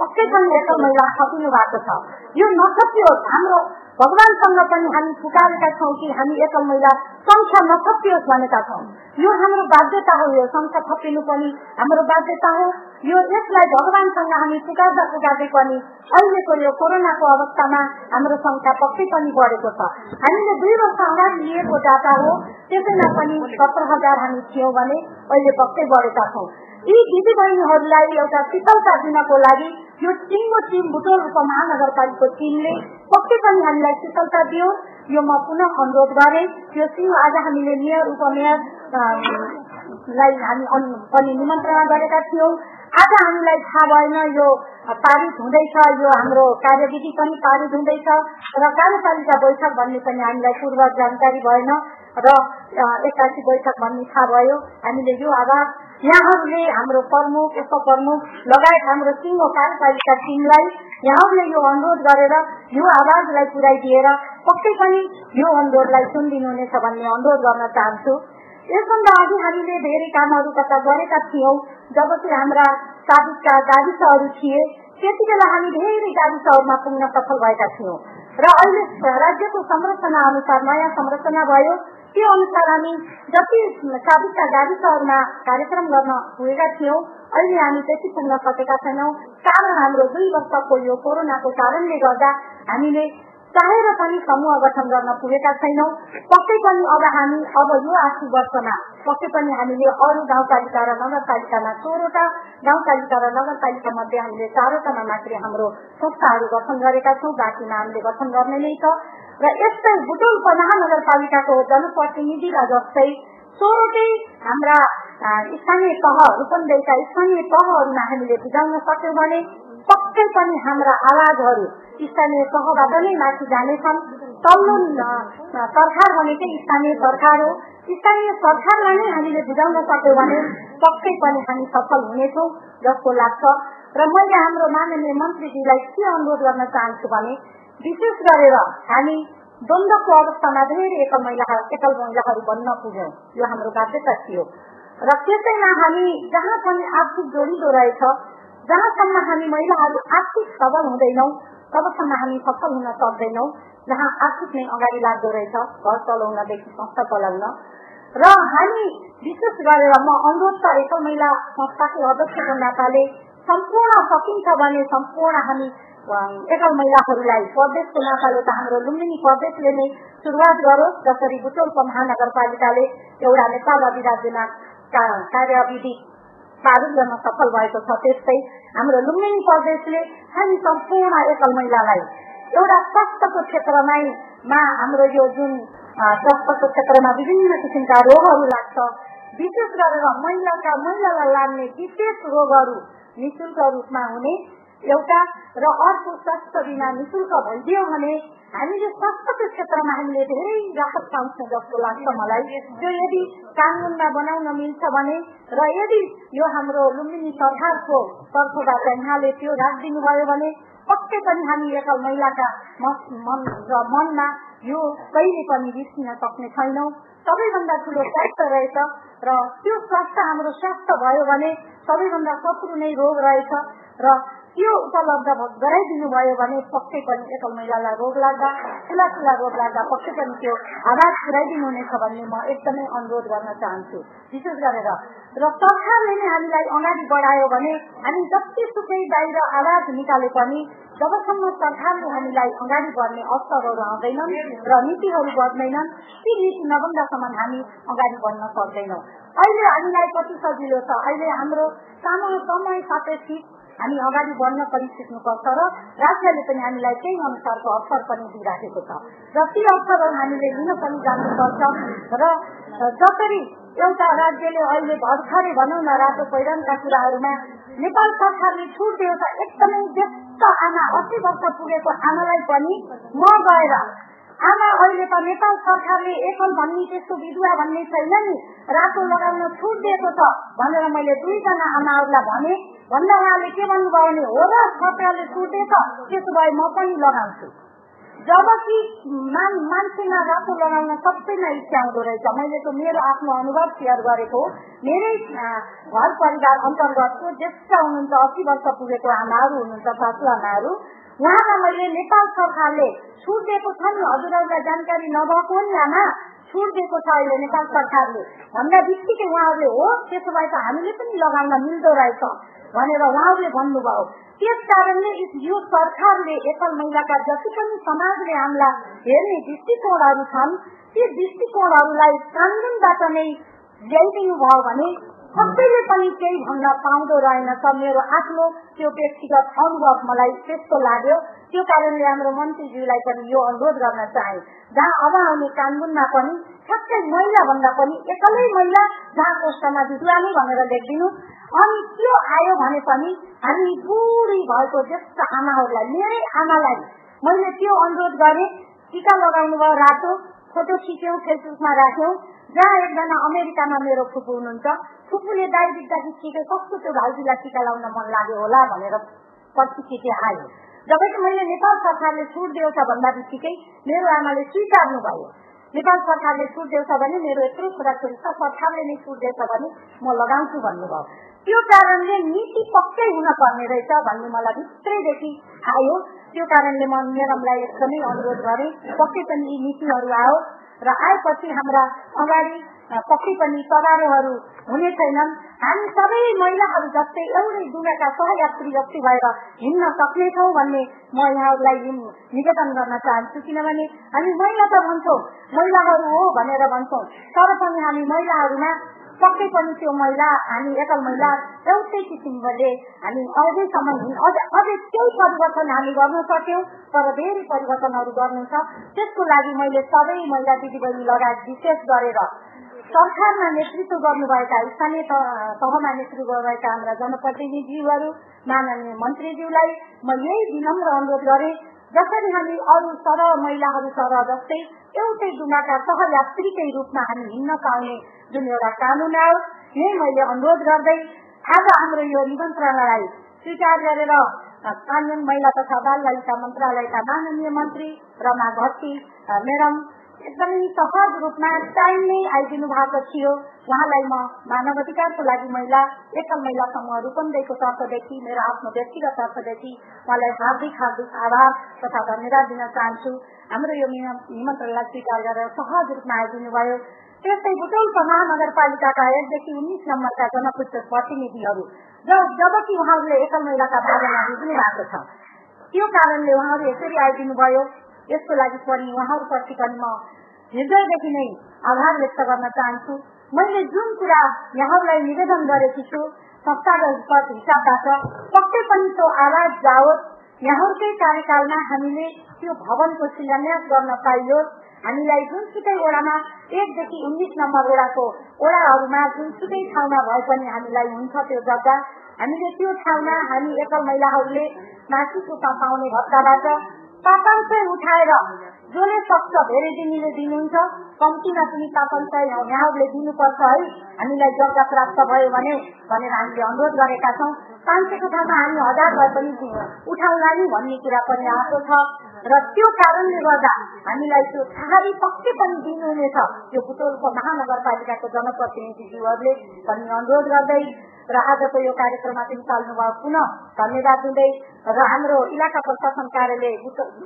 Speaker 4: पक्कै पनि एकल महिला थपिनु भएको छ। यो नथपियोस् हाम्रो भगवान्सँग पनि हामी पुकारेका छौँ कि हामी एकल महिला संख्या नथपियोस् भनेका छौँ यो हाम्रो बाध्यता हो यो संख्या थपिनु पनि हाम्रो बाध्यता हो यो यसलाई भगवान्सँग हामी पुकार्दा पुकार्दै पनि अहिलेको यो कोरोनाको अवस्थामा हाम्रो संख्या पक्कै पनि बढेको छ हामीले दुई वर्ष अगाडि लिएको डाटा हो। त्यसैमा पनि सत्र हजार हामी थियौँ भने अहिले पक्कै बढेका छौँ यी दिदी बहिनीहरूलाई एउटा शीतलता दिनको लागि यो टिमको टिम बुटोल उपमहानगरपालिकाको टिमले पक्कै पनि हामीलाई शीतलता दियो यो म पुनः अनुरोध गरेँ यो टिम आज हामीले मेयर उपमेयर लाई हामी पनि निमन्त्रणा गरेका थियौँ आज हामीलाई थाहा भएन यो पारित हुँदैछ यो हाम्रो कार्यविधि पनि पारित हुँदैछ र कार्यपालिका बैठक भन्ने पनि हामीलाई पूर्व जानकारी भएन र एक्कासी बैठक भन्ने थाहा भयो। हामीले यो आवाज यहाँहरूले हाम्रो प्रमुख उपप्रमुख लगायत हाम्रो सिङ्गो कार्यपालिका टिमलाई यहाँहरूले यो अनुरोध गरेर यो आवाजलाई पुर्याइदिएर पक्कै पनि यो अनुरोधलाई सुनिदिनुहुनेछ भन्ने अनुरोध गर्न चाहन्छु। यसभन्दा अघि हामीले धेरै कामहरू कता गरेका थियौँ। जब चाहिँ हाम्रा साबिकका गाविसहरू थिए त्यति बेला हामी धेरै गाविसहरूमा पुग्न सफल भएका थियौँ। र अहिले राज्यको संरचना अनुसार नयाँ संरचना भयो। त्यो अनुसार हामी जति साबिकका गाविसहरूमा कार्यक्रम गर्न पुगेका थियौँ अहिले हामी त्यति पुग्न सकेका छैनौँ कारण हाम्रो दुई वर्षको यो कोरोनाको कारणले गर्दा हामीले चाहेर पनि समूह गठन गर्न पुगेका छैनौँ पक्कै पनि अब हामी अब यो आर्थिक वर्षमा पक्कै पनि हामीले अरू गाउँपालिका र नगरपालिकामा सोह्रवटा गाउँपालिका र नगरपालिका मध्ये हामीले चारवटामा मात्रै हाम्रो संस्थाहरू गठन गरेका छौँ बाँकीमा हामीले गठन गर्ने नै छ र यस्तै बुटोल महानगरपालिकाको जनप्रतिनिधिलाई जस्तै सोह्रकै हाम्रा स्थानीय तह रूपन्देहीका स्थानीय तहहरूमा हामीले बुझाउन सक्यौँ भने पक्कै पनि हाम्रा आवाजहरू स्थानीय तहबाट नै माथि जानेछन्। तल्लो सरकार भनेकै स्थानीय सरकार हो। स्थानीय सरकारलाई नै हामीले बुझाउन सक्यौँ भने पक्कै पनि हामी सफल हुनेछौँ जस्तो लाग्छ। र मैले हाम्रो माननीय मन्त्रीजीलाई के अनुरोध गर्न चाहन्छु भने विशेष गरेर हामी द्वन्द्वको अवस्थामा धेरै एकल महिला एकल महिलाहरू बन्न पुग्यौँ। यो हाम्रो बाध्यता थियो। र त्यसैमा हामी जहाँ पनि आर्थिक जोडिँदो रहेछ जहाँसम्म हामी महिलाहरू आर्थिक सबल हुँदैनौँ तबसम्म हामी सफल हुन सक्दैनौँ जहाँ आर्थिक नै अगाडि लाग्दो रहेछ घर चलाउनदेखि संस्था चलाउन। र हामी विशेष गरेर म अनुरोध त एकल महिला संस्थाको अध्यक्षको नाताले सम्पूर्ण सकिन्छ भने सम्पूर्ण हामी एकल महिलाहरूलाई प्रदेशको नाताले त हाम्रो लुम्बिनी प्रदेशले नै सुरुवात गरोस् जसरी बुटोलको महानगरपालिकाले एउटा नेपाल अधिराज्यमा कार्यविधि पारित गर्न सफल भएको छ त्यस्तै हाम्रो लुम्बिनी प्रदेशले हामी सम्पूर्ण एकल महिलालाई एउटा स्वास्थ्यको क्षेत्रमै मा हाम्रो यो जुन स्वास्थ्यको क्षेत्रमा विभिन्न किसिमका रोगहरू लाग्छ विशेष गरेर महिलाका महिलालाई लाग्ने विशेष रोगहरू निशुल्क रूपमा हुने एउटा र अर्को स्वास्थ्य बिमा निशुल्क भइदियो भने हामीले स्वास्थ्यको क्षेत्रमा हामीले धेरै राहत पाउँछौँ जस्तो लाग्छ मलाई। त्यो यदि कानुनमा बनाउन मिल्छ भने र यदि यो हाम्रो लुम्बिनी सरकारको तर्फबाट यहाँले त्यो राखिदिनु भयो भने पक्कै पनि हामी एकल महिलाका मन र मनमा यो कहिले पनि बिर्सिन सक्ने छैनौँ। सबैभन्दा ठुलो स्वास्थ्य रहेछ र त्यो स्वास्थ्य हाम्रो स्वास्थ्य भयो भने सबैभन्दा शत्रु नै रोग रहेछ र त्यो उपलब्ध गराइदिनु भयो भने पक्कै पनि एकल महिलालाई रोग लाग्दा ठुला ठुला रोग लाग्दा पक्कै पनि त्यो आवाज पुऱ्याइदिनु हुनेछ भन्ने म एकदमै अनुरोध गर्न चाहन्छु। विशेष गरेर र सरकारले नै हामीलाई अगाडि बढायो भने हामी जतिसुकै बाहिर आवाज निकाले पनि जबसम्म सरकारले हामीलाई अगाडि बढ्ने अवसरहरू आउँदैनन् र नीतिहरू बढ्दैनन् ती नीति नबन्दासम्म हामी अगाडि बढ्न सक्दैनौँ। अहिले हामीलाई कति सजिलो छ? अहिले हाम्रो सानो समय सापेक्षित हामी अगाडि बढ्न पनि सिक्नुपर्छ र राज्यले पनि हामीलाई त्यही अनुसारको अवसर पनि दिइराखेको छ। र ती अवसरहरू हामीले लिन पनि जानुपर्छ र जसरी एउटा राज्यले अहिले भर्खरै भनौँ न रातो पहिरनका कुराहरूमा नेपाल सरकारले छुट त एकदमै व्यस्त आमा अस्सी वर्ष पुगेको आमालाई पनि म गएर आमा अहिले त नेपाल सरकारले एकल भन्ने त्यस्तो विधुवा भन्ने छैन नि। रातो लगाउन छुट दिएको छ भनेर मैले दुईजना आमाहरूलाई भने भन्दा उहाँले के भन्नुभयो भने हो र सरकारले छुटे त त्यसो भए म पनि लगाउँछु। जबकि मान मान्छेमा रातो लगाउन सबैलाई इच्छा हुँदो रहेछ मैले त मेरो आफ्नो अनुभव सेयर गरेको मेरै घर परिवार अन्तर्गतको ज्येष्ठ हुनुहुन्छ अस्सी वर्ष पुगेको आमाहरू हुनुहुन्छ सासु आमाहरू उहाँलाई मैले नेपाल सरकारले छुट दिएको छ नि हजुरहरूलाई जानकारी नभएको नि आमा छुट दिएको छ अहिले नेपाल सरकारले भन्दा बित्तिकै उहाँहरूले हो त्यसो भए त हामीले पनि लगाउन मिल्दो रहेछ भनेर उहाँले भन्नुभयो त्यस कारणले यो सरकारले एकल महिलाका जति पनि समाजले हामीलाई हेर्ने दृष्टिकोणहरू छन् ती दृष्टिकोणहरूलाई कानुनबाट नै ल्याइदिनु भयो भने सबैले पनि केही भन्न पाउँदो रहेनछ मेरो आफ्नो त्यो व्यक्तिगत अनुभव मलाई त्यस्तो लाग्यो त्यो कारणले हाम्रो मन्त्रीज्यूलाई पनि यो अनुरोध गर्न चाहे जहाँ अब आउने कानूनमा पनि ठ्याक्कै महिला भन्दा पनि एकलै महिला जहाँ पोस्टमा विधुवा नै भनेर लेखिदिनु अनि त्यो आयो भने पनि हामी बुढी भएको जस्ता आमाहरूलाई मेरै आमालाई मैले त्यो अनुरोध गरेँ टिका लगाउनु भयो रातो फोटो खिच्यौँ फेसबुकमा राख्यौँ। जहाँ एकजना अमेरिकामा मेरो फुपू हुनुहुन्छ फुपूले बित्दाखेरि ठिकै कस्तो त्यो भाउजूलाई टिका लाउन मन लाग्यो होला भनेर पछि चिठी आयो। जब मैले नेपाल सरकारले छुट दिएछ भन्दा बित्तिकै मेरो आमाले स्वीकार्नु भयो। नेपाल सरकारले छुट दिएछ भने मेरो यत्रो छोराछोरी छ सरकारले नै छुट दिएछ भने म लगाउँछु भन्नुभयो। त्यो कारणले नीति पक्कै हुन पर्ने रहेछ भन्ने मलाई भित्रैदेखि आयो त्यो कारणले म म्याडमलाई एकदमै अनुरोध गरेँ पक्कै पनि यी नीतिहरू आयो र आएपछि हाम्रा अगाडि पक्कै पनि तगारोहरू हुने छैनन् हामी सबै महिलाहरू जस्तै एउटै डुगाका सहयात्री जस्तै भएर हिँड्न सक्नेछौँ भन्ने म यहाँहरूलाई निवेदन गर्न चाहन्छु किनभने हामी महिला त भन्छौँ महिलाहरू हो भनेर भन्छौँ तर पनि हामी महिलाहरूमा पक्कै पनि त्यो महिला हामी एकल महिला एउटै किसिमले हामी अझैसम्म अझै केही परिवर्तन हामी गर्न सक्यौँ तर धेरै परिवर्तनहरू गर्नु छ त्यसको लागि मैले सबै महिला दिदीबहिनी लगायत विशेष गरेर सरकारमा नेतृत्व गर्नुभएका स्थानीय तहमा नेतृत्व गर्नुभएका हाम्रा जनप्रतिनिधिहरू माननीय मन्त्रीज्यूलाई म यही विनम्र अनुरोध गरेँ जसरी हामी अरू सरह महिलाहरू सरह जस्तै एउटै डुङ्गाका सहयात्रीकै रूपमा हामी हिँड्न पाउने जुन एउटा कानुन आयो यही मैले अनुरोध गर्दै आज हाम्रो यो निमन्त्रणालाई स्वीकार गरेर कानुन महिला तथा बाल ललिता मन्त्रालयका माननीय मन्त्री रमा घटी म्याडम एकदमै सहज रूपमा टाइम नै आइदिनु भएको थियो। उहाँलाई म मानव अधिकारको लागि महिला एकल महिला समूह रूपन्देहीको तर्फदेखि मेरो आफ्नो व्यक्तिगत तर्फदेखि उहाँलाई हार्दिक हार्दिक आभार तथा धन्यवाद दिन चाहन्छु। हाम्रो यो निमन्त्रणलाई स्वीकार गरेर सहज रूपमा आइदिनु भयो। त्यस्तै बुटौल महानगरपालिकाका एकदेखि उन्नाइस नम्बरका जनपुष्ट प्रतिनिधिहरू जबकि उहाँहरूले एकल महिलाका बारेमा बुझ्नु भएको छ। त्यो कारणले उहाँहरू यसरी आइदिनु भयो। यसको लागि पनि उहाँहरूप्रति पनि म हृदयदेखि नै आभार व्यक्त गर्न चाहन्छु। मैले जुन कुरा यहाँहरूलाई निवेदन गरेकी छु संस्थागत हिसाबबाट पक्कै पनि त्यो आवाज जाओस्। यहाँहरूकै कार्यकालमा हामीले त्यो भवनको शिलान्यास गर्न पाइयोस् हामीलाई जुनसुकै ओडामा एकदेखि उन्नाइस नम्बर ओडाको ओडाहरूमा जुनसुकै ठाउँमा भए पनि हामीलाई हुन्छ त्यो जग्गा। हामीले त्यो ठाउँमा हामी एकल महिलाहरूले मासिक रूपमा पाउने भत्ताबाट पापाङ्क उठाएर जसले सक्छ धेरै दिनीले दिनुहुन्छ। कम्तीमा पनि पापाङ्क यहाँहरूले दिनुपर्छ है। हामीलाई जग्गा प्राप्त भयो भने भनेर हामीले अनुरोध गरेका छौँ। पाँच सयको ठाउँमा हामी हजार भए पनि उठाउला नि भन्ने कुरा पनि आएको छ र त्यो कारणले गर्दा हामीलाई त्यो छहारी पक्कै पनि दिनुहुनेछ त्यो बुटोलको महानगरपालिकाको जनप्रतिनिधिज्यूहरूले पनि अनुरोध गर्दै र आजको यो कार्यक्रममा चाहिँ निकाल्नुभयो पुनः धन्यवाद दिँदै र हाम्रो इलाका प्रशासन कार्यालय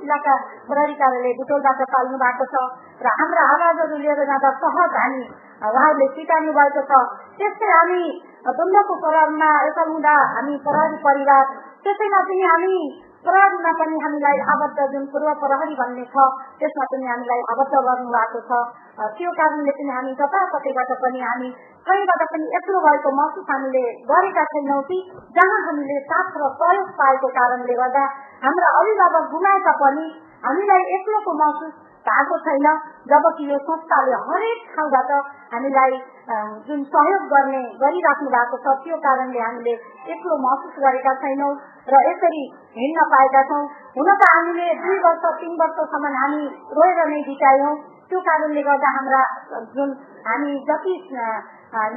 Speaker 4: इलाका प्रहरी कार्यालय बुटोलबाट पाल्नु भएको छ र हाम्रा आवाजहरू लिएर जाँदा सहज हामी उहाँहरूले स्वीकार्नु भएको छ त्यस्तै हामी द्वन्द्वको प्रहरमा एकल हुँदा हामी प्रहरी परिवार त्यसैमा पनि हामी प्रहरीमा पनि हामीलाई आबद्ध जुन पूर्व प्रहरी भन्ने छ त्यसमा पनि हामीलाई आबद्ध गर्नु भएको छ त्यो कारणले पनि हामी जताततैबाट पनि हामी कहीँबाट पनि एक्लो भएको महसुस हामीले गरेका छैनौँ कि जहाँ हामीले साथ र सहयोग पाएको कारणले गर्दा हाम्रा अभिभावक गुमाएका पनि हामीलाई एक्लोको महसुस भएको छैन। जबकि यो संस्थाले हरेक ठाउँबाट हामीलाई जुन सहयोग गर्ने गरिराख्नु भएको छ त्यो कारणले हामीले एक्लो महसुस गरेका छैनौँ र यसरी हिँड्न पाएका छौँ। हुन त हामीले दुई वर्ष तिन वर्षसम्म हामी रोएर नै बितायौँ। त्यो कारणले गर्दा हाम्रा जुन हामी जति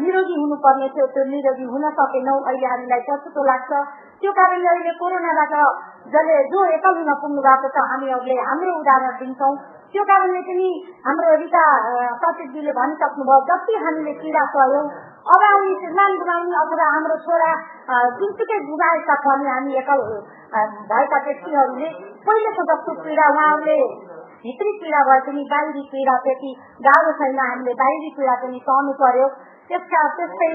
Speaker 4: निरोगी हुनुपर्ने थियो त्यो निरोगी हुन सकेनौँ। अहिले हामीलाई पछुतो लाग्छ? त्यो कारणले अहिले कोरोनाबाट जसले जो एकल हुन पुग्नु भएको छ हामीहरूले हाम्रो उदाहरण दिन्छौँ। त्यो कारणले पनि हाम्रो रिता सचिवजीले भनिसक्नुभयो जति हामीले पीडा सहयौँ अब आउने श्रीमान गुमाउने अथवा हाम्रो छोरा जुनसुकै गुमाएका पनि हामी एकल भएका व्यक्तिहरूले पहिलेको जस्तो पीडा उहाँहरूले भित्री पीडा भए पनि बाहिरी पीडा त्यति गाह्रो छैन हामीले बाहिरी पीडा पनि सहनु पर्यो। त्यसका त्यस्तै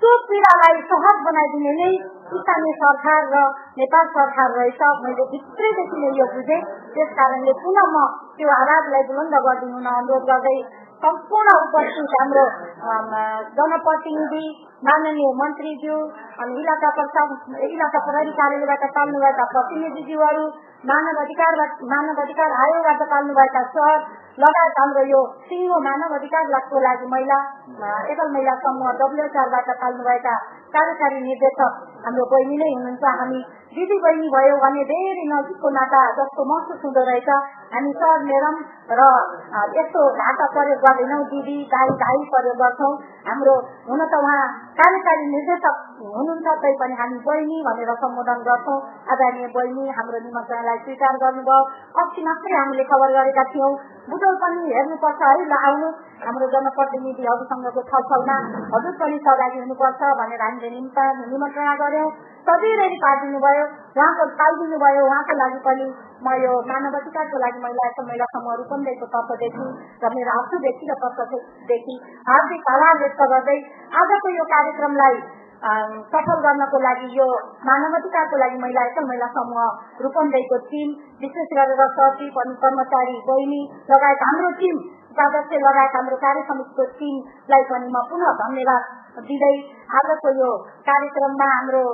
Speaker 4: त्यो पीडालाई सहज बनाइदिने नै स्थानीय सरकार र नेपाल सरकार रहेछ मैले भित्रैदेखि नै यो बुझेँ त्यस कारणले पुनः म त्यो आवाजलाई बुलन्द गरिदिनु अनुरोध गर्दै सम्पूर्ण उपस्थित हाम्रो जनप्रतिनिधि माननीय मन्त्रीज्यू अनि इलाका प्रसाद इलाका प्रहरी कार्यालयबाट पाल्नुभएका प्रतिनिधिज्यूहरू मानव अधिकार मानव अधिकार आयोगबाट पाल्नुभएका सर लगायत हाम्रो यो सिङ्गो मानव अधिकारको लागि महिला एकल महिला समूह डब्लुएचआरबाट पाल्नुभएका कार्यकारी निर्देशक हाम्रो बहिनी नै हुनुहुन्छ। हामी दिदी बहिनी भयो भने धेरै नजिकको नाता जस्तो महसुस हुँदो रहेछ। हामी सर मेरम र यस्तो घाटा प्रयोग गर्दैनौँ। दिदी दाई दाई प्रयोग गर्छौँ। हाम्रो हुन त उहाँ कार्यकारी निर्देशक हुनुहुन्छ तैपनि हामी बहिनी भनेर सम्बोधन गर्छौँ। आदरणीय बहिनी हाम्रो निमन्त्रणलाई स्वीकार गर्नुभयो। अस्ति मात्रै हामीले खबर गरेका थियौँ। बुटोल पनि हेर्नुपर्छ है ल आउनु। हाम्रो जनप्रतिनिधिहरूसँगको छलफलमा हजुर पनि सहभागी हुनुपर्छ भनेर हामीले निमन्त्रणा गर्यौँ। पारिदिनु भयो उहाँको पाइदिनु भयो उहाँको लागि पनि म यो मानव अधिकारको लागि महिला महिला समूह रूपन्देहीको तर्फदेखि र मेरो आफ्नो व्यक्तिगत तर्फदेखि हार्दिक आभार व्यक्त गर्दै आजको यो कार्यक्रमलाई सफल गर्नको लागि यो मानव अधिकारको लागि महिला एकल महिला समूह रूपन्देहीको टिम विशेष गरेर सचिव अनि कर्मचारी बहिनी लगायत हाम्रो टिम सदस्य लगायत हाम्रो कार्य समितिको टिमलाई पनि म पुनः धन्यवाद दिँदै आजको यो कार्यक्रममा हाम्रो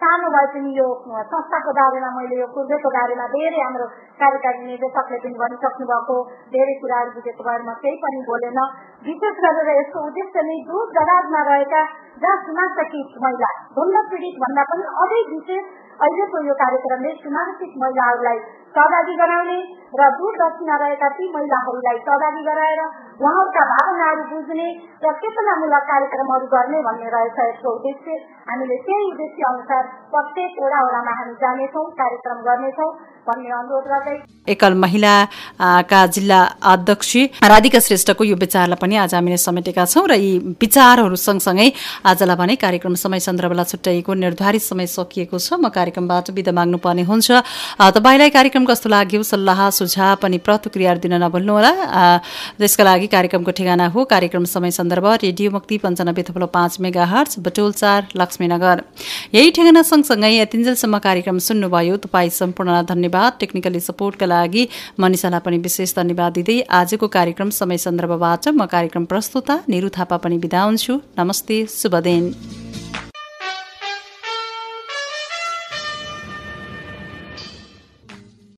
Speaker 4: सानो भए पनि यो संस्थाको बारेमा मैले यो पूर्वको बारेमा धेरै हाम्रो कार्यकारी निर्देशकले पनि भनिसक्नु भएको धेरै कुराहरू बुझेको बारेमा केही पनि बोलेन विशेष गरेर यसको उद्देश्य नै दूर दराजमा रहेका जहाँ सीमान्तकृत महिला द्वन्द पीडित भन्दा पनि अझै विशेष अहिलेको यो कार्यक्रमले सीमान्तकृत महिलाहरूलाई सहभागी गराउने र दूर दक्षिणमा रहेका ती महिलाहरूलाई सहभागी गराएर उहाँहरूका भावनाहरू बुझ्ने र चेतनामूलक कार्यक्रमहरू गर्ने भन्ने रहेछ यसको उद्देश्य हामीले त्यही उद्देश्य अनुसार प्रत्येक वडा वडामा हामी जानेछौँ कार्यक्रम गर्नेछौँ भन्ने अनुरोध गर्दै
Speaker 1: एकल महिलाका जिल्ला अध्यक्ष राधिका श्रेष्ठको यो विचारलाई पनि आज हामीले समेटेका छौँ र यी विचारहरू सँगसँगै आजलाई भने कार्यक्रम समय सन्दर्भलाई छुट्याइएको निर्धारित समय सकिएको छ म कार्यक्रमबाट विदा माग्नुपर्ने हुन्छ तपाईँलाई कार्यक्रम कस्तो लाग्यो सल्लाह सुझाव पनि प्रतिक्रिया दिन नभुल्नुहोला त्यसका लागि कार्यक्रमको ठेगाना हो। कार्यक्रम समय सन्दर्भ रेडियो मुक्ति पञ्चानब्बे थप्लो पाँच मेगा हर्च बटोल चार लक्ष्मीनगर। यही ठेगाना सँगसँगै यतिन्जेलसम्म कार्यक्रम सुन्नुभयो। तपाईँ सम्पूर्णलाई धन्यवाद। टेक्निकली सपोर्टका लागि मनिषालाई पनि विशेष धन्यवाद दिँदै आजको कार्यक्रम समय सन्दर्भबाट म कार्यक्रम प्रस्तुता निरु थापा पनि बिदा हुन्छु। नमस्ते। शुभ दिन।